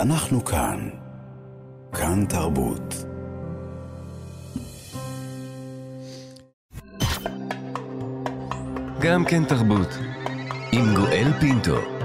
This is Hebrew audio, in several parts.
אנחנו כאן. כאן תרבות. גם כן תרבות. עם גואל פינטו.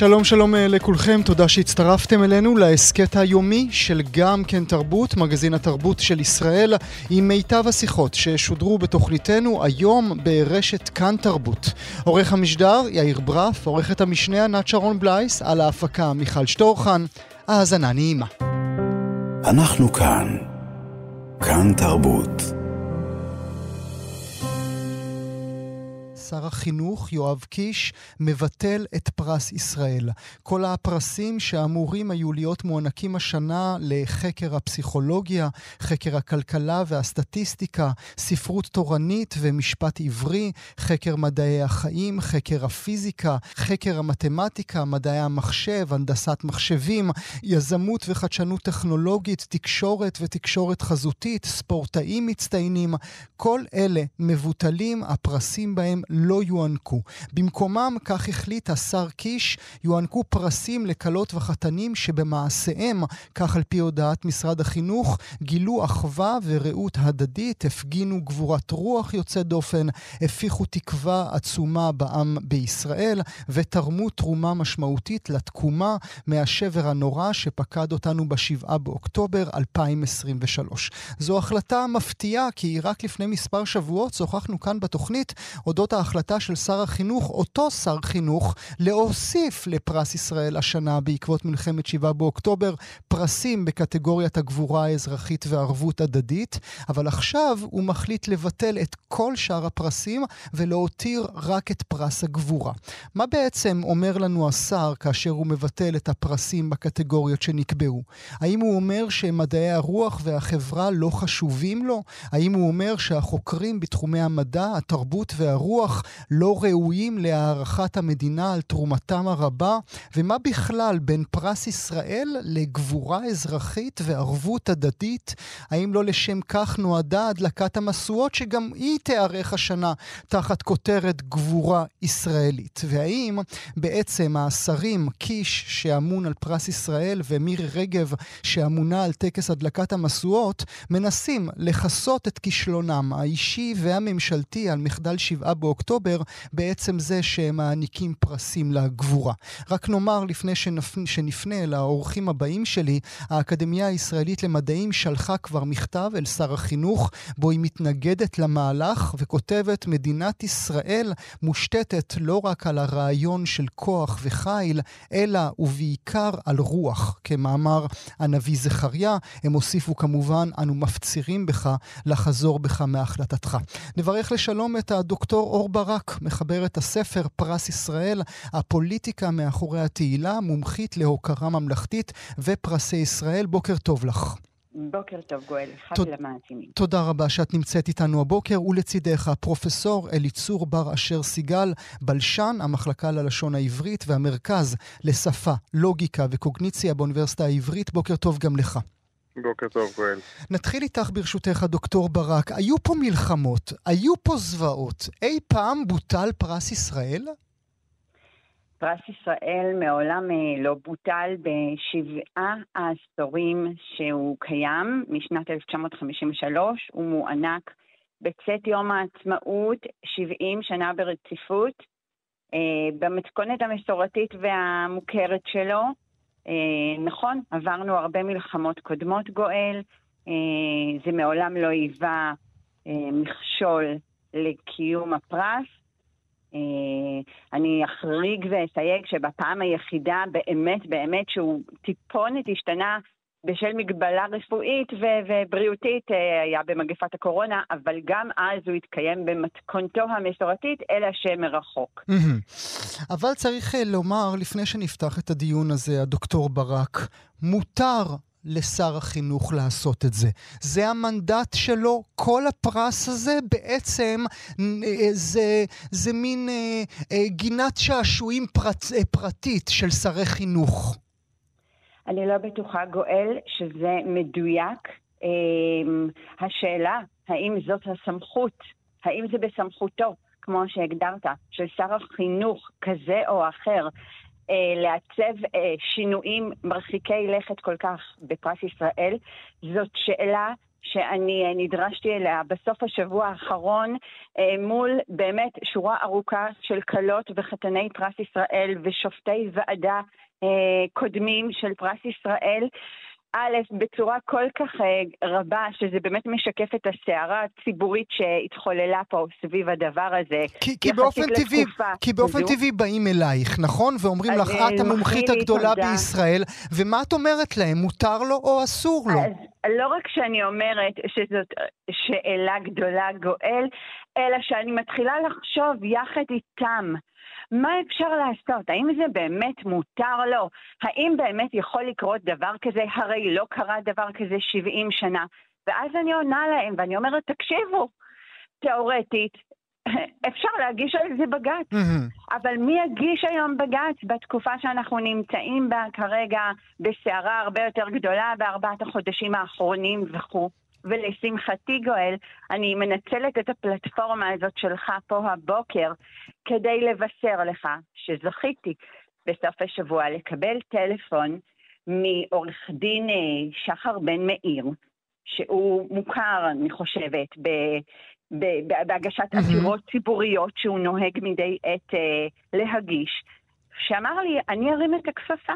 שלום שלום אה, לכולכם, תודה שהצטרפתם אלינו להסכת היומי של גם כן תרבות, מגזין התרבות של ישראל, עם מיטב השיחות ששודרו בתוכניתנו היום ברשת כאן תרבות. עורך המשדר יאיר ברף, עורכת המשנה ענת שרון בלייס, על ההפקה מיכל שטורחן, האזנה נעימה. אנחנו כאן. כאן תרבות. שר החינוך יואב קיש מבטל את פרס ישראל. כל הפרסים שאמורים היו להיות מוענקים השנה לחקר הפסיכולוגיה, חקר הכלכלה והסטטיסטיקה, ספרות תורנית ומשפט עברי, חקר מדעי החיים, חקר הפיזיקה, חקר המתמטיקה, מדעי המחשב, הנדסת מחשבים, יזמות וחדשנות טכנולוגית, תקשורת ותקשורת חזותית, ספורטאים מצטיינים, כל אלה מבוטלים, הפרסים בהם לא יוענקו. במקומם, כך החליט השר קיש, יוענקו פרסים לכלות וחתנים שבמעשיהם, כך על פי הודעת משרד החינוך, גילו אחווה ורעות הדדית, הפגינו גבורת רוח יוצאת דופן, הפיחו תקווה עצומה בעם בישראל, ותרמו תרומה משמעותית לתקומה מהשבר הנורא שפקד אותנו ב-7 באוקטובר 2023. זו החלטה מפתיעה, כי רק לפני מספר שבועות שוחחנו כאן בתוכנית אודות ההחלטה של שר החינוך, אותו שר חינוך, להוסיף לפרס ישראל השנה בעקבות מלחמת 7 באוקטובר פרסים בקטגוריית הגבורה האזרחית וערבות הדדית, אבל עכשיו הוא מחליט לבטל את כל שאר הפרסים ולהותיר רק את פרס הגבורה. מה בעצם אומר לנו השר כאשר הוא מבטל את הפרסים בקטגוריות שנקבעו? האם הוא אומר שמדעי הרוח והחברה לא חשובים לו? האם הוא אומר שהחוקרים בתחומי המדע, התרבות והרוח לא ראויים להערכת המדינה על תרומתם הרבה? ומה בכלל בין פרס ישראל לגבורה אזרחית וערבות הדדית? האם לא לשם כך נועדה הדלקת המשואות שגם היא תיארך השנה תחת כותרת גבורה ישראלית? והאם בעצם השרים קיש שאמון על פרס ישראל ומירי רגב שאמונה על טקס הדלקת המשואות מנסים לכסות את כישלונם האישי והממשלתי על מחדל 7 באוקטובר באוקטובר בעצם זה שהם מעניקים פרסים לגבורה. רק נאמר לפני שנפ... שנפנה אל האורחים הבאים שלי, האקדמיה הישראלית למדעים שלחה כבר מכתב אל שר החינוך, בו היא מתנגדת למהלך וכותבת מדינת ישראל מושתתת לא רק על הרעיון של כוח וחיל, אלא ובעיקר על רוח, כמאמר הנביא זכריה. הם הוסיפו כמובן, אנו מפצירים בך לחזור בך מהחלטתך. נברך לשלום את הדוקטור אור ברק, מחברת הספר פרס ישראל, הפוליטיקה מאחורי התהילה, מומחית להוקרה ממלכתית ופרסי ישראל. בוקר טוב לך. בוקר טוב, גואל, תוד... למאזינים. תודה רבה שאת נמצאת איתנו הבוקר, ולצידך פרופסור אליצור בר אשר סיגל, בלשן המחלקה ללשון העברית והמרכז לשפה, לוגיקה וקוגניציה באוניברסיטה העברית. בוקר טוב גם לך. בוקר טוב, גואל. נתחיל איתך ברשותך, דוקטור ברק. היו פה מלחמות, היו פה זוועות. אי פעם בוטל פרס ישראל? פרס ישראל מעולם אה, לא בוטל בשבעה העשורים שהוא קיים, משנת 1953, הוא מוענק בצאת יום העצמאות 70 שנה ברציפות, אה, במתכונת המסורתית והמוכרת שלו. אה, נכון, עברנו הרבה מלחמות קודמות, גואל, זה מעולם לא היווה מכשול לקיום הפרס. אה, אני אחריג ואסייג שבפעם היחידה באמת באמת שהוא טיפונת השתנה בשל מגבלה רפואית ו- ובריאותית אה, היה במגפת הקורונה, אבל גם אז הוא התקיים במתכונתו המסורתית, אלא שמרחוק. אבל צריך אה, לומר, לפני שנפתח את הדיון הזה, הדוקטור ברק, מותר לשר החינוך לעשות את זה. זה המנדט שלו, כל הפרס הזה בעצם אה, זה, זה מין גינת שעשועים פרט, פרטית של שרי חינוך. אני לא בטוחה, גואל, שזה מדויק. אה, השאלה, האם זאת הסמכות, האם זה בסמכותו, כמו שהגדרת, של שר החינוך כזה או אחר, אה, לעצב אה, שינויים מרחיקי לכת כל כך בפרס ישראל, זאת שאלה שאני אה, נדרשתי אליה בסוף השבוע האחרון מול באמת שורה ארוכה של כלות וחתני פרס ישראל ושופטי ועדה קודמים של פרס ישראל. א', בצורה כל כך uh, רבה, שזה באמת משקף את הסערה הציבורית שהתחוללה פה סביב הדבר הזה. כי, כי באופן טבעי, כי באופן טבעי באים אלייך, נכון? ואומרים לך, את המומחית הגדולה תודה. בישראל, ומה את אומרת להם, מותר לו או אסור לו? אז לא רק שאני אומרת שזאת שאלה גדולה גואל, אלא שאני מתחילה לחשוב יחד איתם. מה אפשר לעשות? האם זה באמת מותר לו? האם באמת יכול לקרות דבר כזה? הרי לא קרה דבר כזה 70 שנה. ואז אני עונה להם ואני אומרת, תקשיבו, תאורטית, אפשר להגיש על זה בג"ץ, mm-hmm. אבל מי יגיש היום בג"ץ בתקופה שאנחנו נמצאים בה כרגע בסערה הרבה יותר גדולה בארבעת החודשים האחרונים וכו'? ולשמחתי, גואל, אני מנצלת את הפלטפורמה הזאת שלך פה הבוקר כדי לבשר לך שזכיתי בסוף השבוע לקבל טלפון מעורך דין אה, שחר בן מאיר, שהוא מוכר, אני חושבת, ב, ב, בהגשת עתירות ציבוריות שהוא נוהג מדי עת אה, להגיש, שאמר לי, אני ארים את הכפפה.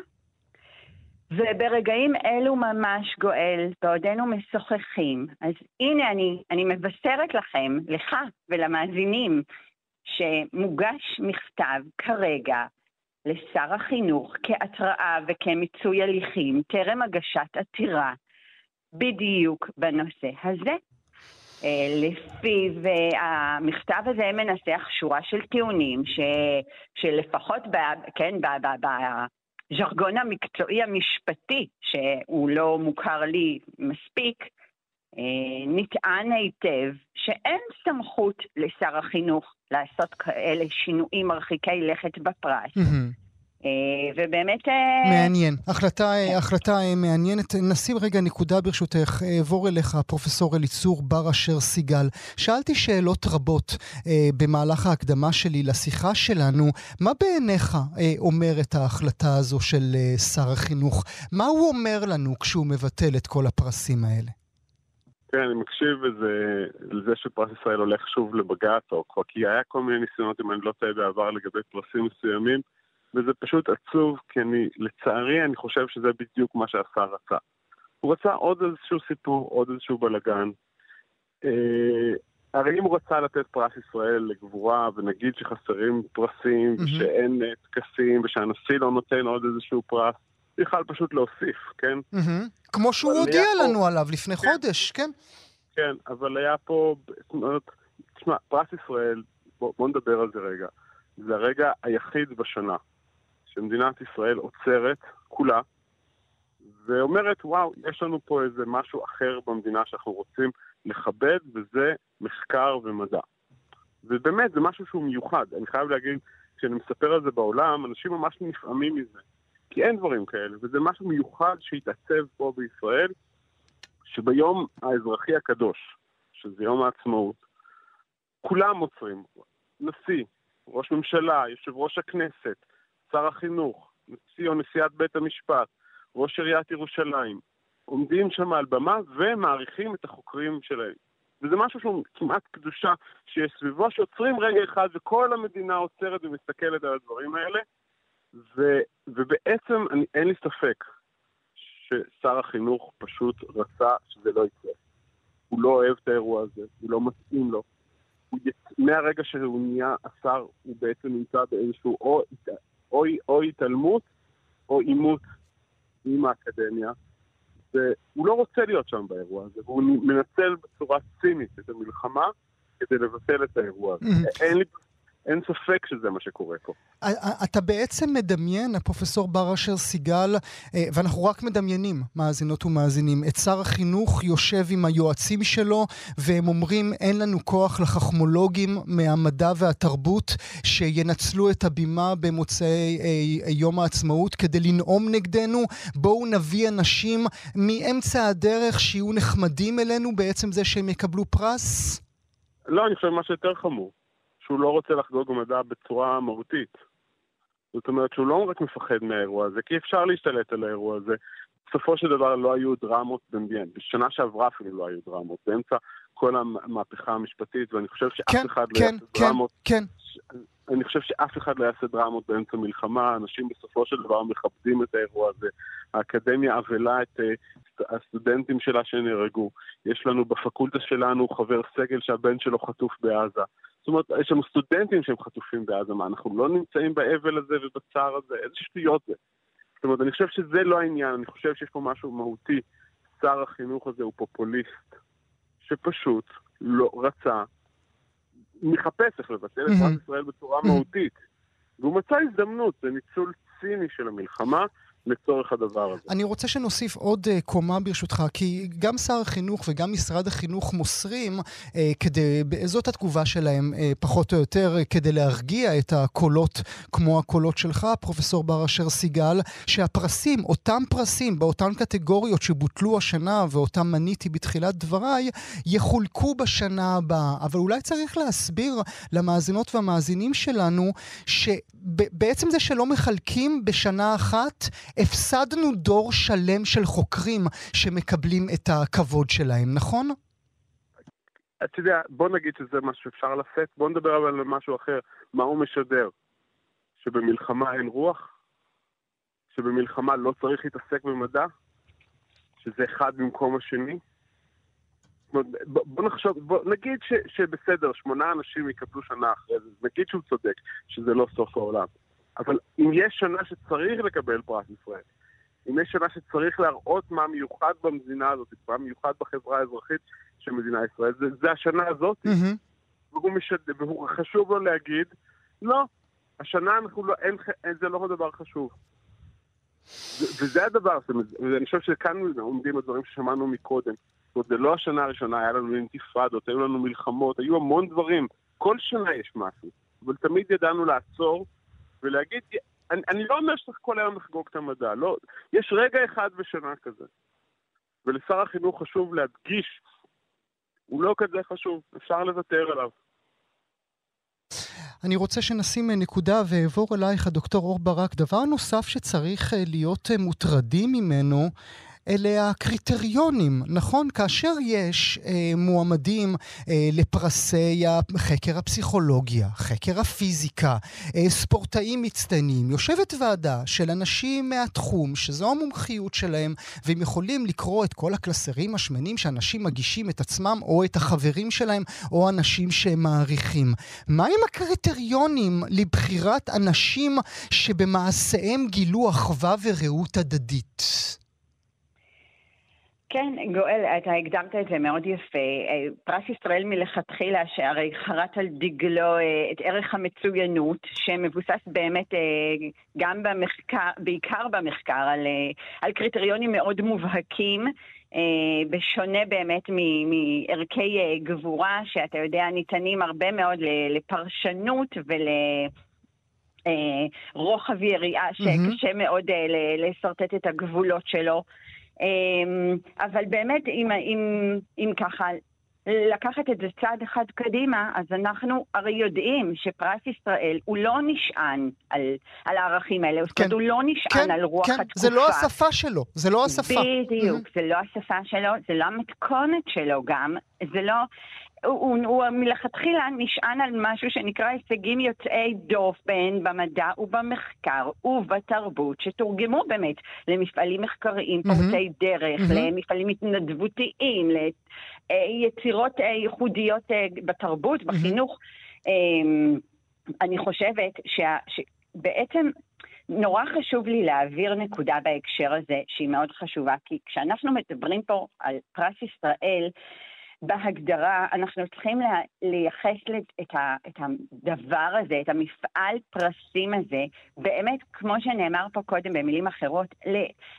וברגעים אלו ממש, גואל, בעודנו משוחחים, אז הנה אני, אני מבשרת לכם, לך ולמאזינים, שמוגש מכתב כרגע לשר החינוך כהתראה וכמיצוי הליכים, טרם הגשת עתירה, בדיוק בנושא הזה. אה, לפיו אה, המכתב הזה מנסח שורה של טיעונים ש, שלפחות ב, כן, ב, ב, ב, הז'רגון המקצועי המשפטי, שהוא לא מוכר לי מספיק, אה, נטען היטב שאין סמכות לשר החינוך לעשות כאלה שינויים מרחיקי לכת בפרס. Mm-hmm. אה, ובאמת... אה, מעניין. החלטה, כן. החלטה מעניינת. נשים רגע נקודה ברשותך. אעבור אליך, פרופסור אליצור בר אשר סיגל. שאלתי שאלות רבות אה, במהלך ההקדמה שלי לשיחה שלנו. מה בעיניך אה, אומרת ההחלטה הזו של אה, שר החינוך? מה הוא אומר לנו כשהוא מבטל את כל הפרסים האלה? כן, אני מקשיב לזה, לזה שפרס ישראל הולך שוב לבג"ץ, או כי היה כל מיני ניסיונות, אם אני לא טועה בעבר, לגבי פרסים מסוימים. וזה פשוט עצוב, כי אני, לצערי, אני חושב שזה בדיוק מה שהשר רצה. הוא רצה עוד איזשהו סיפור, עוד איזשהו בלאגן. אה, הרי אם הוא רצה לתת פרס ישראל לגבורה, ונגיד שחסרים פרסים, mm-hmm. ושאין אה, טקסים, ושהנשיא לא נותן עוד איזשהו פרס, יכל פשוט להוסיף, כן? Mm-hmm. כמו שהוא הודיע לנו פה... עליו לפני כן. חודש, כן? כן, אבל היה פה, תשמע, פרס ישראל, בוא, בוא נדבר על זה רגע. זה הרגע היחיד בשנה שמדינת ישראל עוצרת, כולה, ואומרת, וואו, יש לנו פה איזה משהו אחר במדינה שאנחנו רוצים לכבד, וזה מחקר ומדע. ובאמת, זה משהו שהוא מיוחד. אני חייב להגיד, כשאני מספר על זה בעולם, אנשים ממש נפעמים מזה. כי אין דברים כאלה, וזה משהו מיוחד שהתעצב פה בישראל, שביום האזרחי הקדוש, שזה יום העצמאות, כולם עוצרים. נשיא, ראש ממשלה, יושב ראש הכנסת, שר החינוך, נשיא או נשיאת בית המשפט, ראש עיריית ירושלים, עומדים שם על במה ומעריכים את החוקרים שלהם. וזה משהו שהוא כמעט קדושה שיש סביבו, שעוצרים רגע אחד וכל המדינה עוצרת ומסתכלת על הדברים האלה, ו, ובעצם אני, אין לי ספק ששר החינוך פשוט רצה שזה לא יקרה. הוא לא אוהב את האירוע הזה, הוא לא מתאים לו. הוא. מהרגע שהוא נהיה השר, הוא בעצם נמצא באיזשהו או או, או התעלמות או עימות עם האקדמיה. והוא לא רוצה להיות שם באירוע הזה, והוא מנצל בצורה צינית את המלחמה כדי לבטל את האירוע הזה. אין לי... אין ספק שזה מה שקורה פה. אתה בעצם מדמיין, הפרופסור בר אשר סיגל, אה, ואנחנו רק מדמיינים, מאזינות ומאזינים, את שר החינוך יושב עם היועצים שלו, והם אומרים, אין לנו כוח לחכמולוגים מהמדע והתרבות שינצלו את הבימה במוצאי אה, יום העצמאות כדי לנאום נגדנו. בואו נביא אנשים מאמצע הדרך שיהיו נחמדים אלינו בעצם זה שהם יקבלו פרס? לא, אני חושב מה שיותר חמור. שהוא לא רוצה לחגוג מדע בצורה מהותית. זאת אומרת שהוא לא רק מפחד מהאירוע הזה, כי אפשר להשתלט על האירוע הזה. בסופו של דבר לא היו דרמות במדיין. בשנה שעברה אפילו לא היו דרמות. באמצע כל המהפכה המשפטית, ואני חושב שאף כן, אחד לא כן, לא יעשה כן, דרמות. כן, כן. אני חושב שאף אחד לא יעשה דרמות באמצע מלחמה, אנשים בסופו של דבר מכבדים את האירוע הזה. האקדמיה אבלה את uh, הסטודנטים שלה שנהרגו. יש לנו בפקולטה שלנו חבר סגל שהבן שלו חטוף בעזה. זאת אומרת, יש לנו סטודנטים שהם חטופים בעזה, מה, אנחנו לא נמצאים באבל הזה ובצער הזה? איזה שטויות זה? זאת אומרת, אני חושב שזה לא העניין, אני חושב שיש פה משהו מהותי. שר החינוך הזה הוא פופוליסט, שפשוט לא רצה, מחפש איך לבטל את פרס ישראל בצורה מהותית. והוא מצא הזדמנות, זה ניצול ציני של המלחמה. לצורך הדבר הזה. אני רוצה שנוסיף עוד uh, קומה ברשותך, כי גם שר החינוך וגם משרד החינוך מוסרים, uh, כדי, זאת התגובה שלהם uh, פחות או יותר, uh, כדי להרגיע את הקולות כמו הקולות שלך, פרופסור בר אשר סיגל, שהפרסים, אותם פרסים באותן קטגוריות שבוטלו השנה ואותם מניתי בתחילת דבריי, יחולקו בשנה הבאה. אבל אולי צריך להסביר למאזינות והמאזינים שלנו, שבעצם זה שלא מחלקים בשנה אחת, הפסדנו דור שלם של חוקרים שמקבלים את הכבוד שלהם, נכון? אתה יודע, בוא נגיד שזה מה שאפשר לשאת, בוא נדבר אבל על משהו אחר. מה הוא משדר? שבמלחמה אין רוח? שבמלחמה לא צריך להתעסק במדע? שזה אחד במקום השני? בוא נחשוב, בוא, נגיד ש, שבסדר, שמונה אנשים יקבלו שנה אחרי זה, נגיד שהוא צודק, שזה לא סוף העולם. אבל אם יש שנה שצריך לקבל פרס ישראל, אם יש שנה שצריך להראות מה מיוחד במדינה הזאת, מה מיוחד בחברה האזרחית של מדינת ישראל, זה, זה השנה הזאת. Mm-hmm. והוא, משד... והוא חשוב לו להגיד, לא, השנה אנחנו לא, אין, אין, זה לא דבר חשוב. וזה הדבר, ואני חושב שכאן עומדים הדברים ששמענו מקודם. זאת אומרת, זה לא השנה הראשונה, היה לנו אינתיפאדות, היו לנו מלחמות, היו המון דברים. כל שנה יש משהו, אבל תמיד ידענו לעצור ולהגיד, אני, אני לא אומר שצריך כל היום לחגוג את המדע, לא, יש רגע אחד בשנה כזה. ולשר החינוך חשוב להדגיש, הוא לא כזה חשוב, אפשר לוותר עליו. אני רוצה שנשים נקודה ואעבור אלייך, דוקטור אור ברק. דבר נוסף שצריך אה, להיות אה, מוטרדים ממנו אלה הקריטריונים, נכון? כאשר יש אה, מועמדים אה, לפרסי חקר הפסיכולוגיה, חקר הפיזיקה, אה, ספורטאים מצטיינים, יושבת ועדה של אנשים מהתחום, שזו המומחיות שלהם, והם יכולים לקרוא את כל הקלסרים השמנים שאנשים מגישים את עצמם או את החברים שלהם, או אנשים שהם מעריכים. מהם הקריטריונים לבחירת אנשים שבמעשיהם גילו אחווה ורעות הדדית? כן, גואל, אתה הקדמת את זה מאוד יפה. אה, פרס ישראל מלכתחילה, שהרי חרט על דגלו אה, את ערך המצוינות, שמבוסס באמת אה, גם במחקר, בעיקר במחקר, על, על קריטריונים מאוד מובהקים. בשונה באמת מערכי גבורה, שאתה יודע, ניתנים הרבה מאוד לפרשנות ול... רוחב יריעה שקשה mm-hmm. מאוד לשרטט את הגבולות שלו. אמ, אבל באמת, אם, אם, אם ככה, לקחת את זה צעד אחד קדימה, אז אנחנו הרי יודעים שפרס ישראל הוא לא נשען על, על הערכים האלה, כן, הוא לא נשען כן, על רוח כן, התקופה. זה לא השפה שלו, זה לא השפה. בדיוק, mm-hmm. זה לא השפה שלו, זה לא המתכונת שלו גם, זה לא... הוא, הוא מלכתחילה נשען על משהו שנקרא הישגים יוצאי דופן במדע ובמחקר ובתרבות, שתורגמו באמת למפעלים מחקריים mm-hmm. דרך, mm-hmm. למפעלים התנדבותיים, ליצירות אה, ייחודיות אה, בתרבות, mm-hmm. בחינוך. אמ, אני חושבת שה, שבעצם נורא חשוב לי להעביר נקודה בהקשר הזה, שהיא מאוד חשובה, כי כשאנחנו מדברים פה על פרס ישראל, בהגדרה אנחנו צריכים לייחס את, את הדבר הזה, את המפעל פרסים הזה, באמת, כמו שנאמר פה קודם במילים אחרות,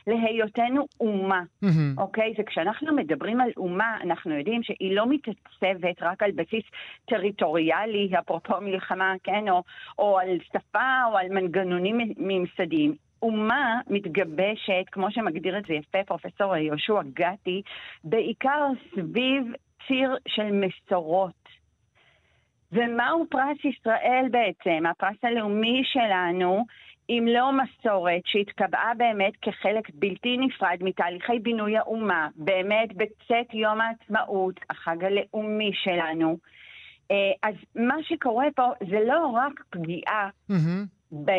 להיותנו אומה, mm-hmm. אוקיי? וכשאנחנו מדברים על אומה, אנחנו יודעים שהיא לא מתעצבת רק על בסיס טריטוריאלי, אפרופו מלחמה, כן? או, או על שפה או על מנגנונים ממסדיים. אומה מתגבשת, כמו שמגדיר את זה יפה פרופסור יהושע גתי, בעיקר סביב ציר של מסורות. ומהו פרס ישראל בעצם? הפרס הלאומי שלנו, אם לא מסורת שהתקבעה באמת כחלק בלתי נפרד מתהליכי בינוי האומה, באמת בצאת יום העצמאות, החג הלאומי שלנו. אה, אז מה שקורה פה זה לא רק פגיעה mm-hmm. ב...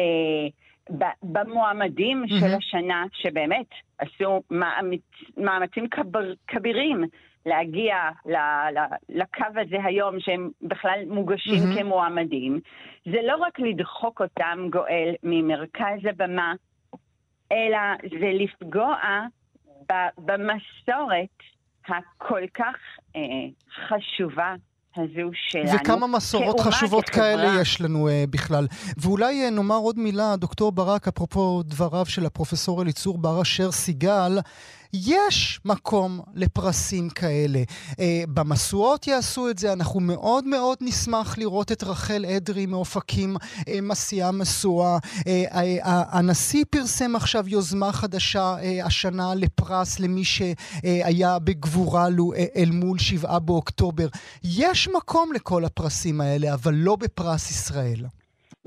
במועמדים mm-hmm. של השנה, שבאמת עשו מאמץ, מאמצים כביר, כבירים להגיע לקו הזה היום שהם בכלל מוגשים mm-hmm. כמועמדים, זה לא רק לדחוק אותם, גואל, ממרכז הבמה, אלא זה לפגוע במסורת הכל כך אה, חשובה הזו שלנו. וכמה מסורות חשובות כחברה. כאלה יש לנו uh, בכלל. ואולי uh, נאמר עוד מילה, דוקטור ברק, אפרופו דבריו של הפרופסור אליצור בר אשר סיגל, יש מקום לפרסים כאלה. אה, במשואות יעשו את זה, אנחנו מאוד מאוד נשמח לראות את רחל אדרי מאופקים אה, מסיעה משואה. אה, אה, הנשיא פרסם עכשיו יוזמה חדשה אה, השנה לפרס למי שהיה בגבורה לו, אה, אל מול שבעה באוקטובר. יש מקום לכל הפרסים האלה, אבל לא בפרס ישראל.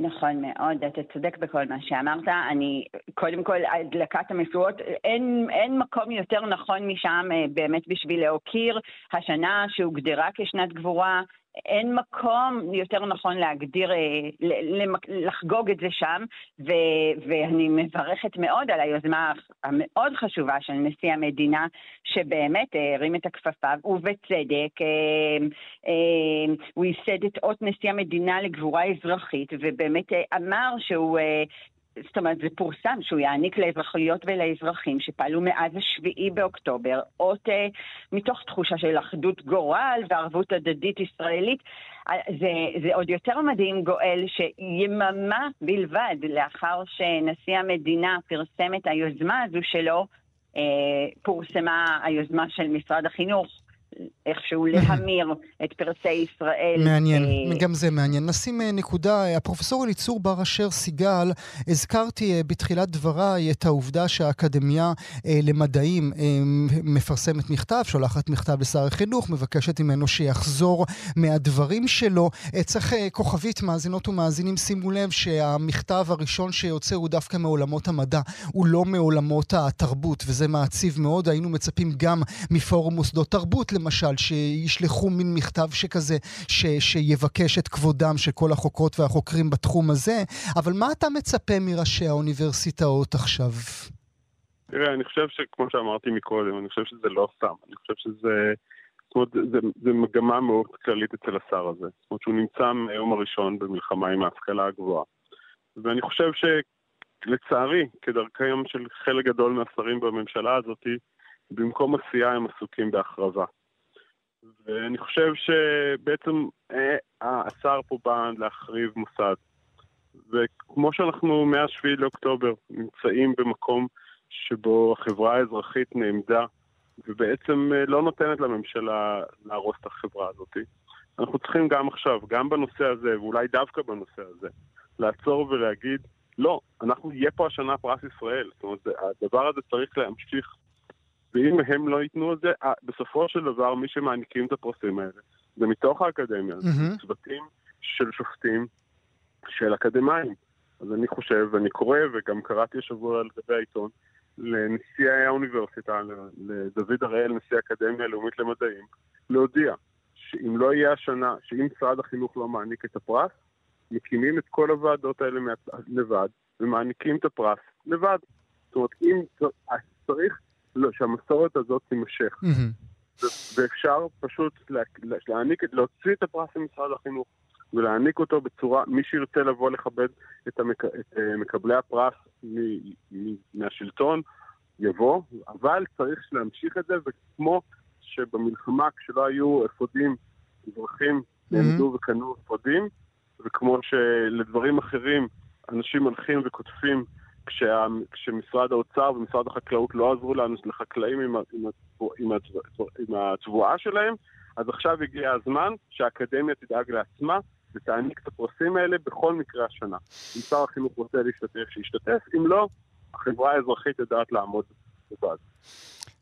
נכון מאוד, אתה צודק בכל מה שאמרת. אני, קודם כל, הדלקת המשואות, אין, אין מקום יותר נכון משם אה, באמת בשביל להוקיר השנה שהוגדרה כשנת גבורה אין מקום יותר נכון להגדיר, אה, לחגוג את זה שם, ו- ואני מברכת מאוד על היוזמה המאוד חשובה של נשיא המדינה, שבאמת הרים את הכפפה, ובצדק, אה, אה, הוא ייסד את אות נשיא המדינה לגבורה אזרחית, ובאמת אמר שהוא זאת אומרת, זה פורסם שהוא יעניק לאזרחיות ולאזרחים שפעלו מאז השביעי באוקטובר, אות אה, מתוך תחושה של אחדות גורל וערבות הדדית ישראלית. אה, זה, זה עוד יותר מדהים, גואל, שיממה בלבד לאחר שנשיא המדינה פרסם את היוזמה הזו שלו, אה, פורסמה היוזמה של משרד החינוך. איכשהו להמיר את פרסי ישראל. מעניין, אה... גם זה מעניין. נשים אה, נקודה, הפרופסור אליצור בר אשר סיגל, הזכרתי אה, בתחילת דבריי את העובדה שהאקדמיה אה, למדעים מפרסמת מכתב, שולחת מכתב לשר החינוך, מבקשת ממנו שיחזור מהדברים שלו. צריך כוכבית, מאזינות ומאזינים, שימו לב שהמכתב הראשון שיוצא הוא דווקא מעולמות המדע, הוא לא מעולמות התרבות, וזה מעציב מאוד. היינו מצפים גם מפורום מוסדות תרבות, למשל, שישלחו מין מכתב שכזה, ש, שיבקש את כבודם של כל החוקרות והחוקרים בתחום הזה, אבל מה אתה מצפה מראשי האוניברסיטאות עכשיו? תראה, אני חושב שכמו שאמרתי מקודם, אני חושב שזה לא סתם. אני חושב שזה... זאת אומרת, זה, זה מגמה מאוד כללית אצל השר הזה. זאת אומרת שהוא נמצא מהיום הראשון במלחמה עם ההשכלה הגבוהה. ואני חושב שלצערי, כדרכם של חלק גדול מהשרים בממשלה הזאת, במקום עשייה הם עסוקים בהחרבה. ואני חושב שבעצם אה, השר פה בא להחריב מוסד. וכמו שאנחנו מאז 7 לאוקטובר נמצאים במקום שבו החברה האזרחית נעמדה ובעצם אה, לא נותנת לממשלה להרוס את החברה הזאת. אנחנו צריכים גם עכשיו, גם בנושא הזה, ואולי דווקא בנושא הזה, לעצור ולהגיד, לא, אנחנו נהיה פה השנה פרס ישראל. זאת אומרת, הדבר הזה צריך להמשיך ואם הם לא ייתנו את זה, בסופו של דבר מי שמעניקים את הפרסים האלה זה מתוך האקדמיה, mm-hmm. צוותים של שופטים, של אקדמאים. אז אני חושב, ואני קורא, וגם קראתי השבוע על גבי העיתון, לנשיא האוניברסיטה, לדוד הראל, נשיא האקדמיה הלאומית למדעים, להודיע שאם לא יהיה השנה, שאם משרד החינוך לא מעניק את הפרס, מקימים את כל הוועדות האלה לבד, ומעניקים את הפרס לבד. זאת אומרת, אם צריך לא, שהמסורת הזאת תימשך. Mm-hmm. ואפשר פשוט לה, להעניק, להוציא את הפרס למשרד החינוך ולהעניק אותו בצורה, מי שירצה לבוא לכבד את, המק, את uh, מקבלי הפרס מ, מ, מהשלטון, יבוא, אבל צריך להמשיך את זה, וכמו שבמלחמה, כשלא היו אפודים, אזרחים נעמדו וקנו אפודים, וכמו שלדברים אחרים אנשים הולכים וכותבים כשה, כשמשרד האוצר ומשרד החקלאות לא עזרו לנו, לחקלאים עם, עם, עם, עם התבואה שלהם, אז עכשיו הגיע הזמן שהאקדמיה תדאג לעצמה ותעניק את הפרסים האלה בכל מקרה השנה. אם שר החינוך רוצה להשתתף, שישתתף, אם לא, החברה האזרחית יודעת לעמוד לבד.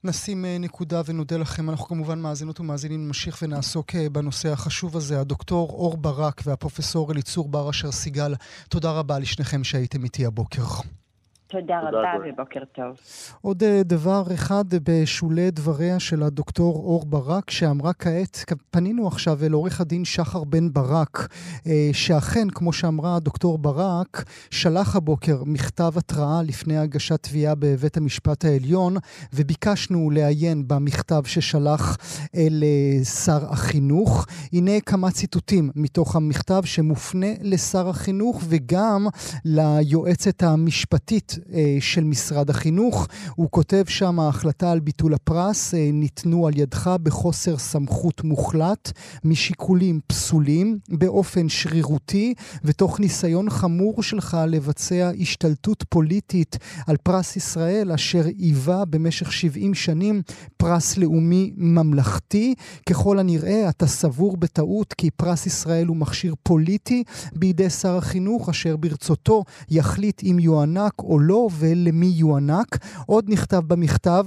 נשים אה, נקודה ונודה לכם. אנחנו כמובן מאזינות ומאזינים נמשיך ונעסוק אה, בנושא החשוב הזה. הדוקטור אור ברק והפרופסור אליצור בר אשר סיגל, תודה רבה לשניכם שהייתם איתי הבוקר. תודה רבה ובוקר טוב. עוד אה, דבר אחד בשולי דבריה של הדוקטור אור ברק, שאמרה כעת, פנינו עכשיו אל עורך הדין שחר בן ברק, אה, שאכן, כמו שאמרה הדוקטור ברק, שלח הבוקר מכתב התראה לפני הגשת תביעה בבית המשפט העליון, וביקשנו לעיין במכתב ששלח אל אה, שר החינוך. הנה כמה ציטוטים מתוך המכתב שמופנה לשר החינוך וגם ליועצת המשפטית אה, של משרד החינוך. הוא כותב שם, ההחלטה על ביטול הפרס אה, ניתנו על ידך בחוסר סמכות מוחלט, משיקולים פסולים, באופן שרירותי, ותוך ניסיון חמור שלך לבצע השתלטות פוליטית על פרס ישראל, אשר היווה במשך 70 שנים פרס לאומי ממלכתי. ככל הנראה, אתה סבור בטעות כי פרס ישראל הוא מכשיר פוליטי בידי שר החינוך, אשר ברצותו יחליט אם יוענק או ולמי יוענק. עוד נכתב במכתב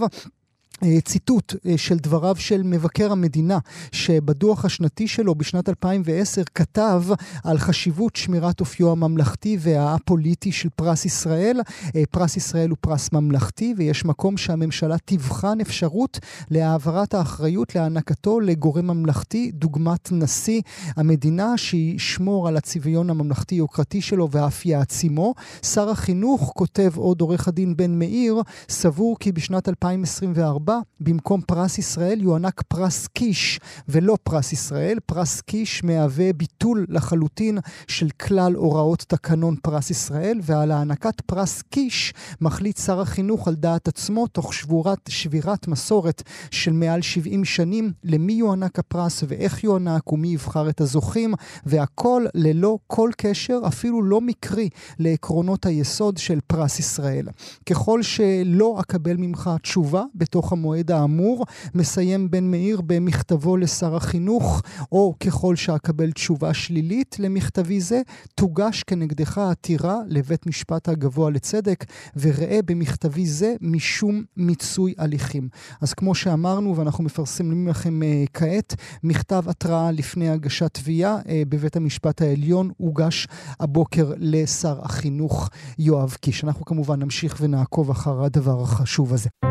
ציטוט אה, של דבריו של מבקר המדינה, שבדוח השנתי שלו בשנת 2010 כתב על חשיבות שמירת אופיו הממלכתי והפוליטי של פרס ישראל. אה, פרס ישראל הוא פרס ממלכתי, ויש מקום שהממשלה תבחן אפשרות להעברת האחריות להענקתו לגורם ממלכתי, דוגמת נשיא המדינה, שישמור על הצביון הממלכתי-יוקרתי שלו ואף יעצימו. שר החינוך, כותב עוד עורך הדין בן מאיר, סבור כי בשנת 2024 הבא, במקום פרס ישראל יוענק פרס קיש ולא פרס ישראל. פרס קיש מהווה ביטול לחלוטין של כלל הוראות תקנון פרס ישראל, ועל הענקת פרס קיש מחליט שר החינוך על דעת עצמו, תוך שבורת, שבירת מסורת של מעל 70 שנים, למי יוענק הפרס ואיך יוענק ומי יבחר את הזוכים, והכל ללא כל קשר, אפילו לא מקרי, לעקרונות היסוד של פרס ישראל. ככל שלא אקבל ממך תשובה בתוך המועד האמור, מסיים בן מאיר במכתבו לשר החינוך, או ככל שאקבל תשובה שלילית למכתבי זה, תוגש כנגדך עתירה לבית משפט הגבוה לצדק, וראה במכתבי זה משום מיצוי הליכים. אז כמו שאמרנו, ואנחנו מפרסמים לכם uh, כעת, מכתב התראה לפני הגשת תביעה uh, בבית המשפט העליון הוגש הבוקר לשר החינוך יואב קיש. אנחנו כמובן נמשיך ונעקוב אחר הדבר החשוב הזה.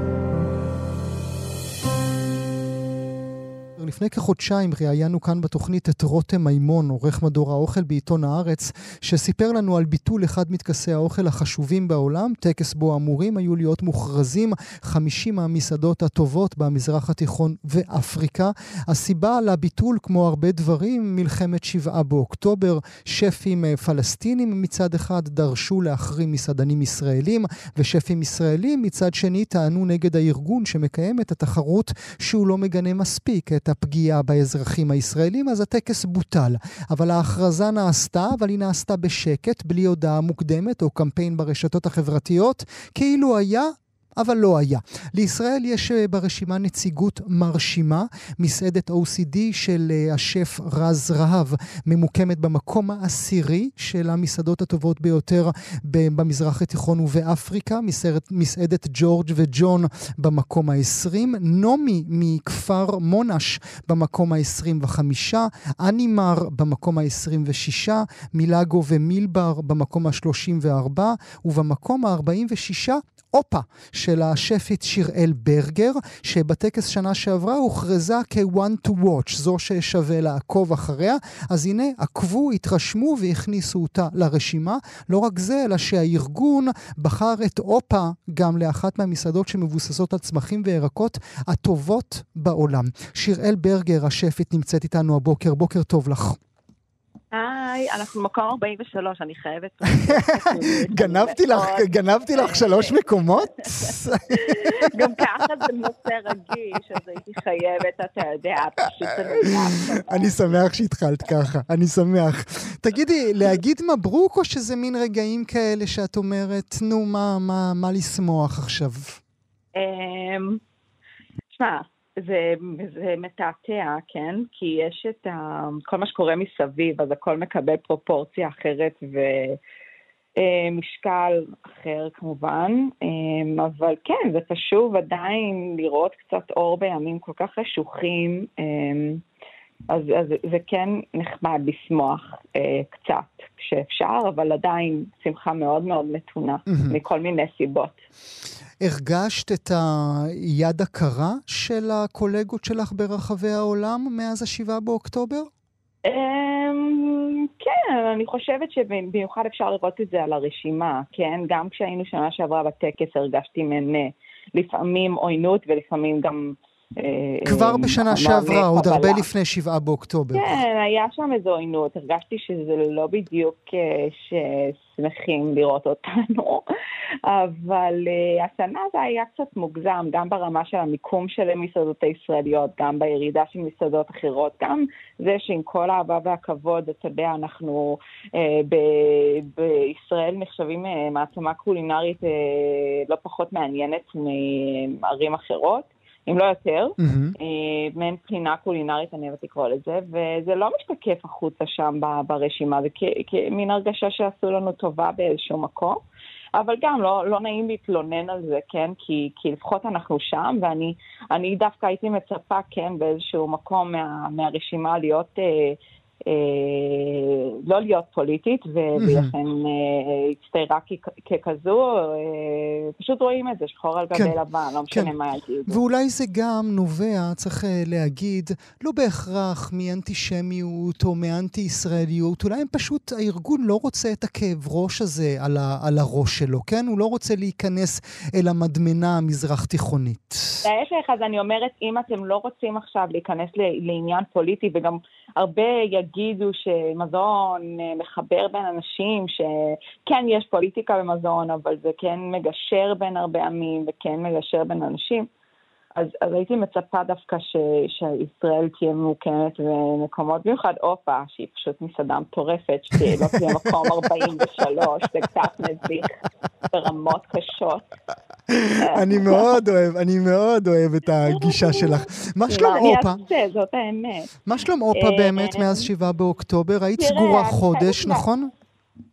לפני כחודשיים ראיינו כאן בתוכנית את רותם מימון, עורך מדור האוכל בעיתון הארץ, שסיפר לנו על ביטול אחד מטקסי האוכל החשובים בעולם, טקס בו אמורים היו להיות מוכרזים 50 מהמסעדות הטובות במזרח התיכון ואפריקה. הסיבה לביטול, כמו הרבה דברים, מלחמת שבעה באוקטובר, שפים אה, פלסטינים מצד אחד דרשו להחרים מסעדנים ישראלים, ושפים ישראלים מצד שני טענו נגד הארגון שמקיים את התחרות שהוא לא מגנה מספיק את הפגיעה באזרחים הישראלים, אז הטקס בוטל. אבל ההכרזה נעשתה, אבל היא נעשתה בשקט, בלי הודעה מוקדמת או קמפיין ברשתות החברתיות, כאילו היה אבל לא היה. לישראל יש אה, ברשימה נציגות מרשימה, מסעדת OCD של אה, השף רז רהב, ממוקמת במקום העשירי של המסעדות הטובות ביותר במזרח התיכון ובאפריקה, מסעדת, מסעדת ג'ורג' וג'ון במקום ה-20, נעמי מכפר מונש במקום ה-25, אנימר במקום ה-26, מילאגו ומילבר במקום ה-34, ובמקום ה-46 אופה של השפית שיראל ברגר, שבטקס שנה שעברה הוכרזה כ-one to watch, זו ששווה לעקוב אחריה. אז הנה, עקבו, התרשמו והכניסו אותה לרשימה. לא רק זה, אלא שהארגון בחר את אופה גם לאחת מהמסעדות שמבוססות על צמחים וירקות הטובות בעולם. שיראל ברגר, השפית, נמצאת איתנו הבוקר. בוקר טוב לך. היי, אנחנו מקום 43, אני חייבת... גנבתי לך, גנבתי לך שלוש מקומות? גם ככה זה נושא רגיש, אז הייתי חייבת, אתה יודע, פשוט... אני שמח שהתחלת ככה, אני שמח. תגידי, להגיד מברוק או שזה מין רגעים כאלה שאת אומרת, נו, מה לשמוח עכשיו? שמע, זה, זה מתעתע, כן? כי יש את ה, כל מה שקורה מסביב, אז הכל מקבל פרופורציה אחרת ומשקל אחר כמובן, אבל כן, זה חשוב עדיין לראות קצת אור בימים כל כך חשוכים. אז, אז זה כן נחמד לשמוח אה, קצת כשאפשר, אבל עדיין שמחה מאוד מאוד מתונה. מכל מיני סיבות. הרגשת את היד הקרה של הקולגות שלך ברחבי העולם מאז השבעה באוקטובר? אמ, כן, אני חושבת שבמיוחד אפשר לראות את זה על הרשימה, כן? גם כשהיינו שנה שעברה בטקס הרגשתי אה, לפעמים עוינות ולפעמים גם... כבר בשנה שעברה, עוד הרבה לפני שבעה באוקטובר. כן, היה שם איזו עוינות, הרגשתי שזה לא בדיוק אה, ששמחים לראות אותנו, אבל השנה זה היה קצת מוגזם, גם ברמה של המיקום של המסעדות הישראליות, גם בירידה של מסעדות אחרות, גם זה שעם כל האהבה והכבוד, אתה יודע, אנחנו ב- בישראל נחשבים מעצמה קולינרית לא פחות מעניינת מערים אחרות. אם לא יותר, mm-hmm. מעין בחינה קולינרית, אני אוהבת לקרוא לזה, וזה לא משתקף החוצה שם ברשימה, זה כמין הרגשה שעשו לנו טובה באיזשהו מקום. אבל גם לא, לא נעים להתלונן על זה, כן? כי, כי לפחות אנחנו שם, ואני דווקא הייתי מצפה, כן, באיזשהו מקום מה, מהרשימה להיות אה, אה, לא להיות פוליטית, ולכן אה, הצטיירה ככזו, אה, פשוט רואים את זה שחור על גבי כן, לבן, לא משנה כן. מה יגידו. ואולי זה גם נובע, צריך להגיד, לא בהכרח מאנטישמיות או מאנטי-ישראליות, אולי הם פשוט, הארגון לא רוצה את הכאב ראש הזה על, ה, על הראש שלו, כן? הוא לא רוצה להיכנס אל המדמנה המזרח-תיכונית. להפך, אז אני אומרת, אם אתם לא רוצים עכשיו להיכנס לעניין פוליטי, וגם הרבה יגידו שמזון אה, מחבר בין אנשים, שכן יש פוליטיקה במזון, אבל זה כן מגשר בין הרבה עמים וכן מגשר בין אנשים. אז, אז הייתי מצפה דווקא ש, שישראל תהיה ממוקמת במקומות, במיוחד אופה, שהיא פשוט מסעדה מטורפת, שלא תהיה מקום 43, זה קצת מביך ברמות קשות. אני מאוד אוהב, אני מאוד אוהב את הגישה שלך. מה שלום אופה? זאת האמת. מה שלום אופה אה, באמת מאז 7 באוקטובר? היית סגורה חודש, נכון?